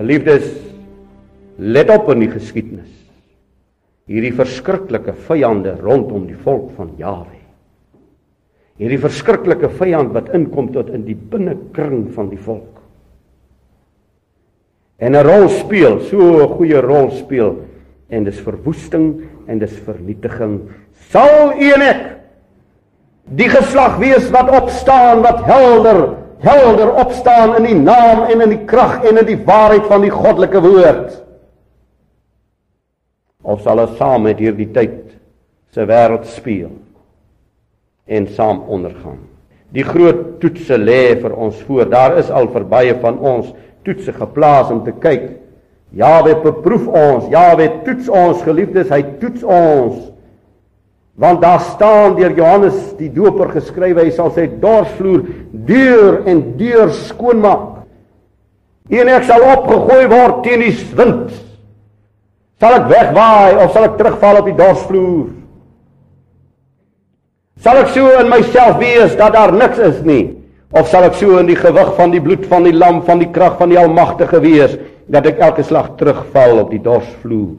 Geliefdes, let op in die geskiedenis. Hierdie verskriklike vyande rondom die volk van Jawe. Hierdie verskriklike vyand wat inkom tot in die binnekring van die volk. En 'n rol speel, so 'n goeie rol speel en dis verwoesting en dis vernietiging. Sal u en ek die geslag wees wat opstaan wat helder helder opstaan in die naam en in die krag en in die waarheid van die goddelike woord. Of sal ons saam met hierdie tyd se wêreld speel en saam ondergaan? Die groot toetse lê vir ons voor. Daar is al verbye van ons toetse geplaas om te kyk. Jawe beproef ons Jawe toets ons geliefdes hy toets ons Want daar staan deur Johannes die Doper geskrywe hy sal sy dorsvloer deur en deur skoonmaak. En ek sal opgegooi word teen die wind. Sal ek wegwaai of sal ek terugval op die dorsvloer? Sal ek so in myself wees dat daar niks is nie of sal ek so in die gewig van die bloed van die lam van die krag van die almagtige wees dat ek elke slag terugval op die dorsvloer?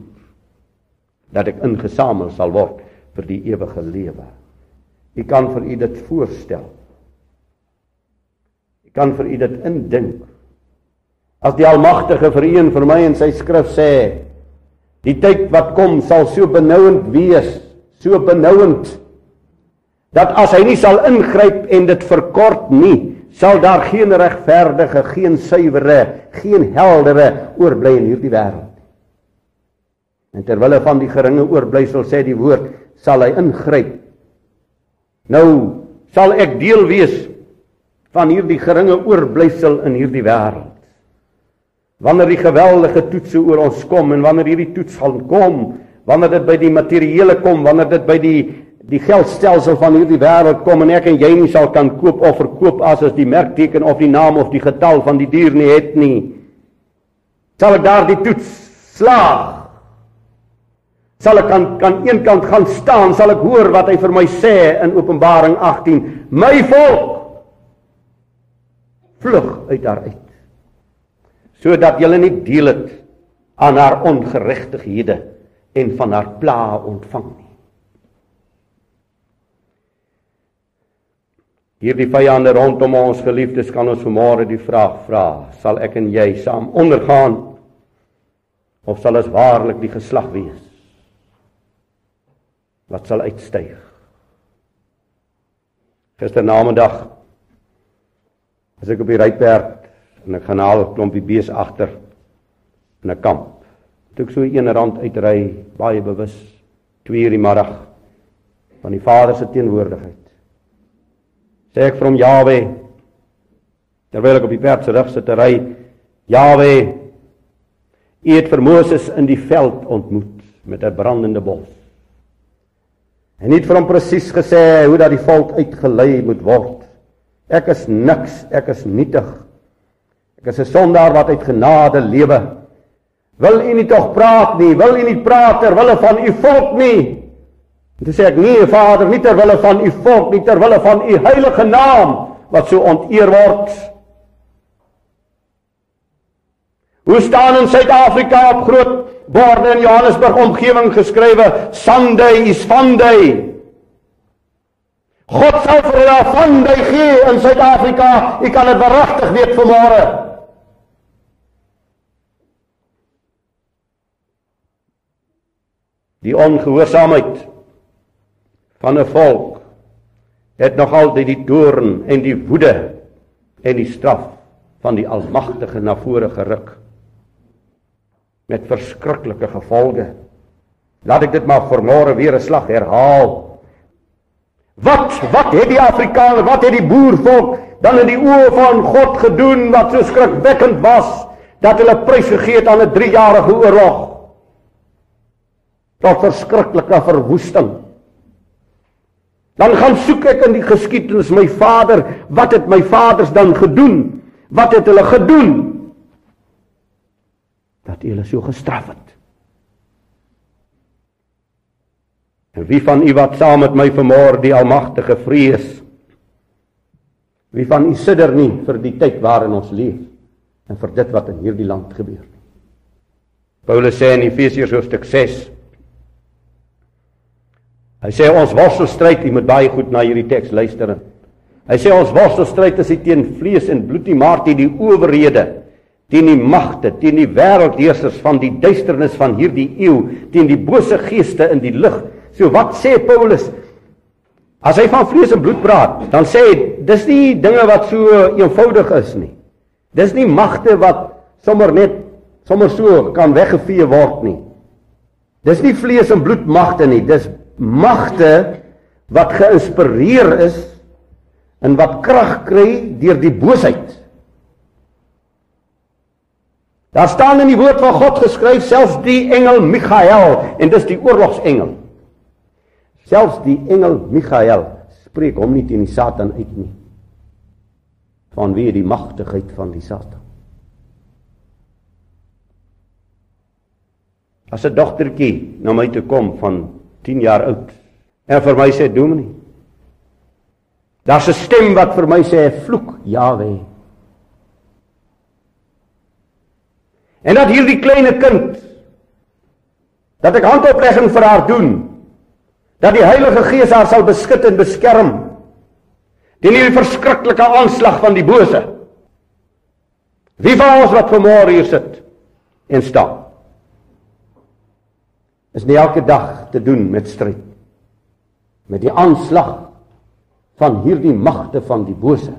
Dat ek ingesamel sal word vir die ewige lewe. Ek kan vir u dit voorstel. Ek kan vir u dit indink. As die Almagtige vir u en vir my in sy skrif sê, die tyd wat kom sal so benouend wees, so benouend dat as hy nie sal ingryp en dit verkort nie, sal daar geen regverdige, geen suiwere, geen heldere oorbly in hierdie wêreld. En terwyl van die geringe oorblysel sê die woord sal hy ingryp. Nou sal ek deel wees van hierdie geringe oorblysel in hierdie wêreld. Wanneer die geweldige toetse oor ons kom en wanneer hierdie toets gaan kom, wanneer dit by die materiële kom, wanneer dit by die die geldstelsel van hierdie wêreld kom en ek en jy nie sal kan koop of verkoop as as die merkteken of die naam of die getal van die dier nie het nie. Sal ek daardie toets slaag sal ek kan kan een kant gaan staan, sal ek hoor wat hy vir my sê in Openbaring 18. My volk vlug uit daar uit. Sodat julle nie deel het aan haar ongeregtighede en van haar pla ontvang nie. Hierdie vyande rondom ons geliefdes kan ons vanmôre die vraag vra: Sal ek en jy saam ondergaan of sal ons waarlik die geslag wees? Wat sal uitstyg. Gisternamiddag as ek op die ryperd en ek gaan haal 'n klompie bees agter in 'n kamp. Toe ek so 'n rand uitry, baie bewus 2 uur die middag van die Vader se teenwoordigheid. Sê ek vir hom Jawe terwyl ek op die perd se rug sit te ry, Jawe, U het vir Moses in die veld ontmoet met 'n brandende bos. En nie vir hom presies gesê hoe dat die volk uitgelei moet word. Ek is niks, ek is nietig. Ek is 'n sondaar wat uit genade lewe. Wil u nie tog praat nie? Wil u nie praat ter wille van u volk nie? En toe sê ek nee, Vader, nie ter wille van u volk nie, ter wille van u heilige naam wat so onteer word. Hoe staan in Suid-Afrika op groot borde in Johannesburg omgewing geskrywe Sunday is Funday. God sal vir hulle Funday gee in Suid-Afrika. U kan dit verragtig weet vanmôre. Die ongehoorsaamheid van 'n volk het nog altyd die doorn en die woede en die straf van die Almagtige na vore geruk met verskriklike gevolge. Laat ek dit maar vanmôre weer 'n slag herhaal. Wat wat het die Afrikaner, wat het die boervolk dan in die oë van God gedoen wat so skrikwekkend was dat hulle prys gegee het aan 'n 3-jarige oorlog? Tot verskriklike verwoesting. Dan gaan soek ek in die geskiedenis my vader, wat het my vaders dan gedoen? Wat het hulle gedoen? Dat U hulle so gestraf het. En wie van u wat saam met my vermoor die almagtige vrees? Wie van u sidder nie vir die tyd waarin ons leef en vir dit wat in hierdie land gebeur. Paulus sê in Efesiërs hoofstuk 6 Hy sê ons worstelstryd, jy moet baie goed na hierdie teks luister. Hy sê ons worstelstryd is nie teen vlees en bloed nie, maar teen die owerhede, teen die magte, teen die wêreldheersers van die duisternis van hierdie eeu, teen die bose geeste in die lig. So wat sê Paulus? As hy van vlees en bloed praat, dan sê hy dis nie dinge wat so eenvoudig is nie. Dis nie magte wat sommer net sommer so kan weggevee word nie. Dis nie vlees en bloed magte nie, dis magte wat geïnspireer is en wat krag kry deur die boosheid. Daar staan in die woord van God geskryf selfs die engel Michael en dis die oorlogsengel. Selfs die engel Michael spreek hom nie teen die Satan uit nie vanweë die magtigheid van die Satan. As 'n dogtertjie na my toe kom van 10 jaar oud en vir my sê dominee Daar's 'n stem wat vir my sê vloek Jawe. En dat hierdie klein kind dat ek handoplegging vir haar doen dat die Heilige Gees haar sal beskud en beskerm teen hierdie verskriklike aanslag van die bose. Wie van ons wat vanmôre hier sit en staan? Is nie elke dag te doen met stryd. Met die aanslag van hierdie magte van die bose.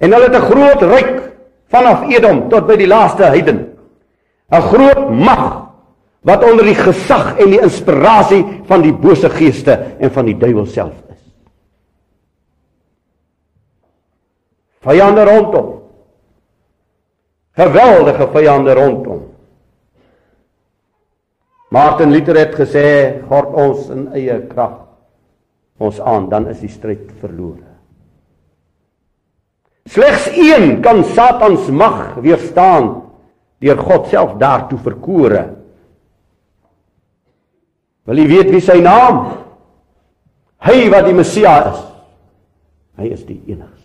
En hulle het 'n groot ryk vanaf Edom tot by die laaste heiden. 'n Groot mag wat onder die gesag en die inspirasie van die bose geeste en van die duiwel self vyande rondom. Geweldige vyande rondom. Martin Luther het gesê, "God ons in eie krag ons aan, dan is die stryd verlore." Slegs een kan Satan se mag weerstaan deur God self daartoe verkore. Wil jy weet wie sy naam? Hy wat die Messia is. Hy is die enigste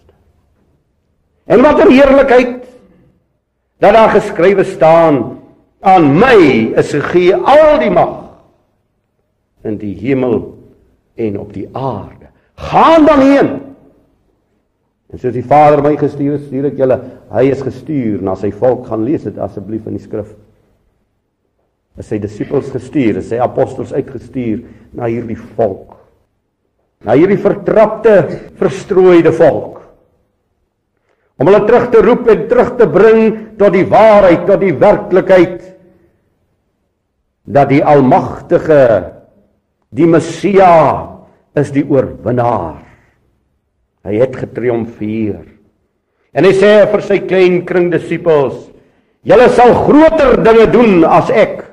En watter heerlikheid dat daar geskrywe staan aan my is gegee al die mag in die hemel en op die aarde. Gaan dan heen. En soos die Vader my gestuur het, stuur ek julle. Hy is gestuur na sy volk. Gaan lees dit asseblief in die skrif. Is sy disippels gestuur, is sy apostels uitgestuur na hierdie volk. Na hierdie vertrapte, verstrooide volk om hulle terug te roep en terug te bring tot die waarheid, tot die werklikheid dat die almagtige die Messia is die oorwinnaar. Hy het getriomfeer. En hy sê vir sy klein kring disippels: "Julle sal groter dinge doen as ek.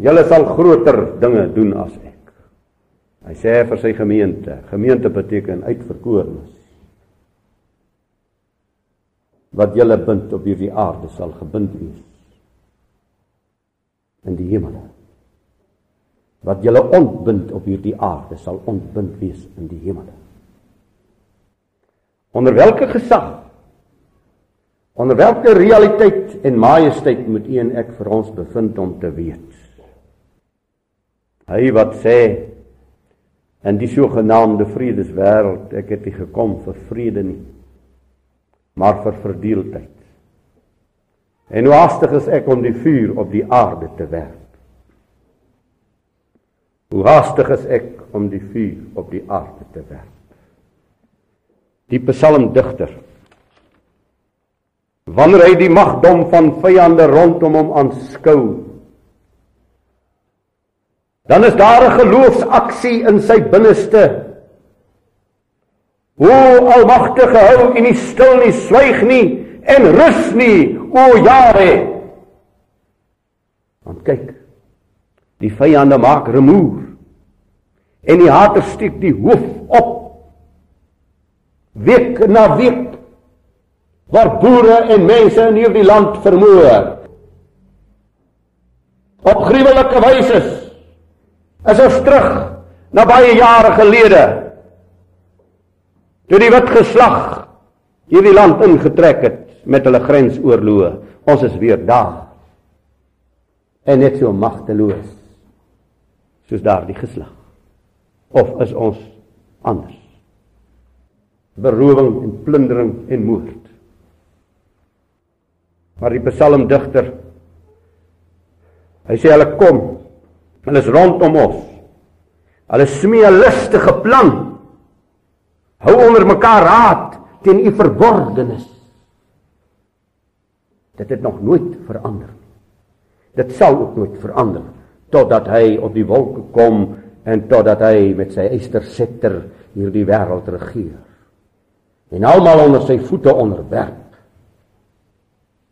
Julle sal groter dinge doen as ek." Hy sê vir sy gemeente, gemeente beteken uitverkorenes wat julle bind op hierdie aarde sal gebind wees in die hemel. Wat julle ontbind op hierdie aarde sal ontbind wees in die hemel. Onder watter gesag? Onder watter realiteit en majesteit moet u en ek vir ons bevind om te weet? Hy wat sê in die sogenaamde vredeswêreld, ek het nie gekom vir vrede nie, maar vir verdeeldheid. En hoe haastig is ek om die vuur op die aarde te werp. Hoe haastig is ek om die vuur op die aarde te werp. Die psalmdigter wanneer hy die magdom van vyande rondom hom aanskou dan is daar 'n geloofsaksie in sy binneste O almagtige hou u nie stil nie, swyg nie en rus nie, o Jare. Want kyk, die vyande maak remoer. En die hater steek die hoof op. Week na week waar boere en mense in hierdie land vermoor. Op gruwelike wyse is ons terug na baie jare gelede toe die wit geslag hierdie land ingetrek het met hulle grensoorloë. Ons is weer daar. En net so magteloos soos daardie geslag. Of is ons anders? Berowing en plundering en moord. Maar die psalmdigter hy sê hulle kom. Hulle is rondom ons. Hulle smee 'n lustige plan. Hou onder mekaar raad teen u verborgenis. Dit het nog nooit verander. Dit sal ook nooit verander totdat hy op die wolke kom en totdat hy met sy eysterscepter hierdie wêreld regeer. En almal onder sy voete onderwerp.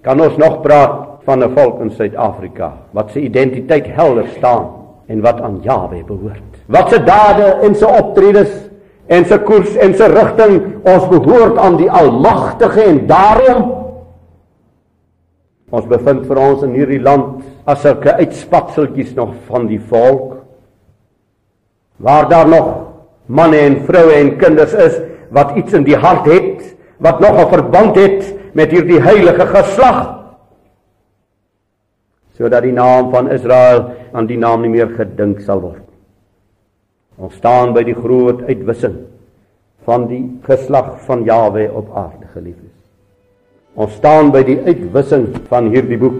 Kan ons nog praat van 'n volk in Suid-Afrika wat sy identiteit helder staan en wat aan Jahwe behoort? Wat se dade en sy optredes en sy koers en sy rigting ons behoort aan die almagtige en daarom ons bevind vir ons in hierdie land as sulke uitspatseltjies nog van die volk waar daar nog manne en vroue en kinders is wat iets in die hart het wat nog 'n verband het met hierdie heilige geslag. Sodat die naam van Israel aan die naam nie meer gedink sal word Ons staan by die groot uitwissing van die geslag van Jawe op aarde, geliefdes. Ons staan by die uitwissing van hierdie boek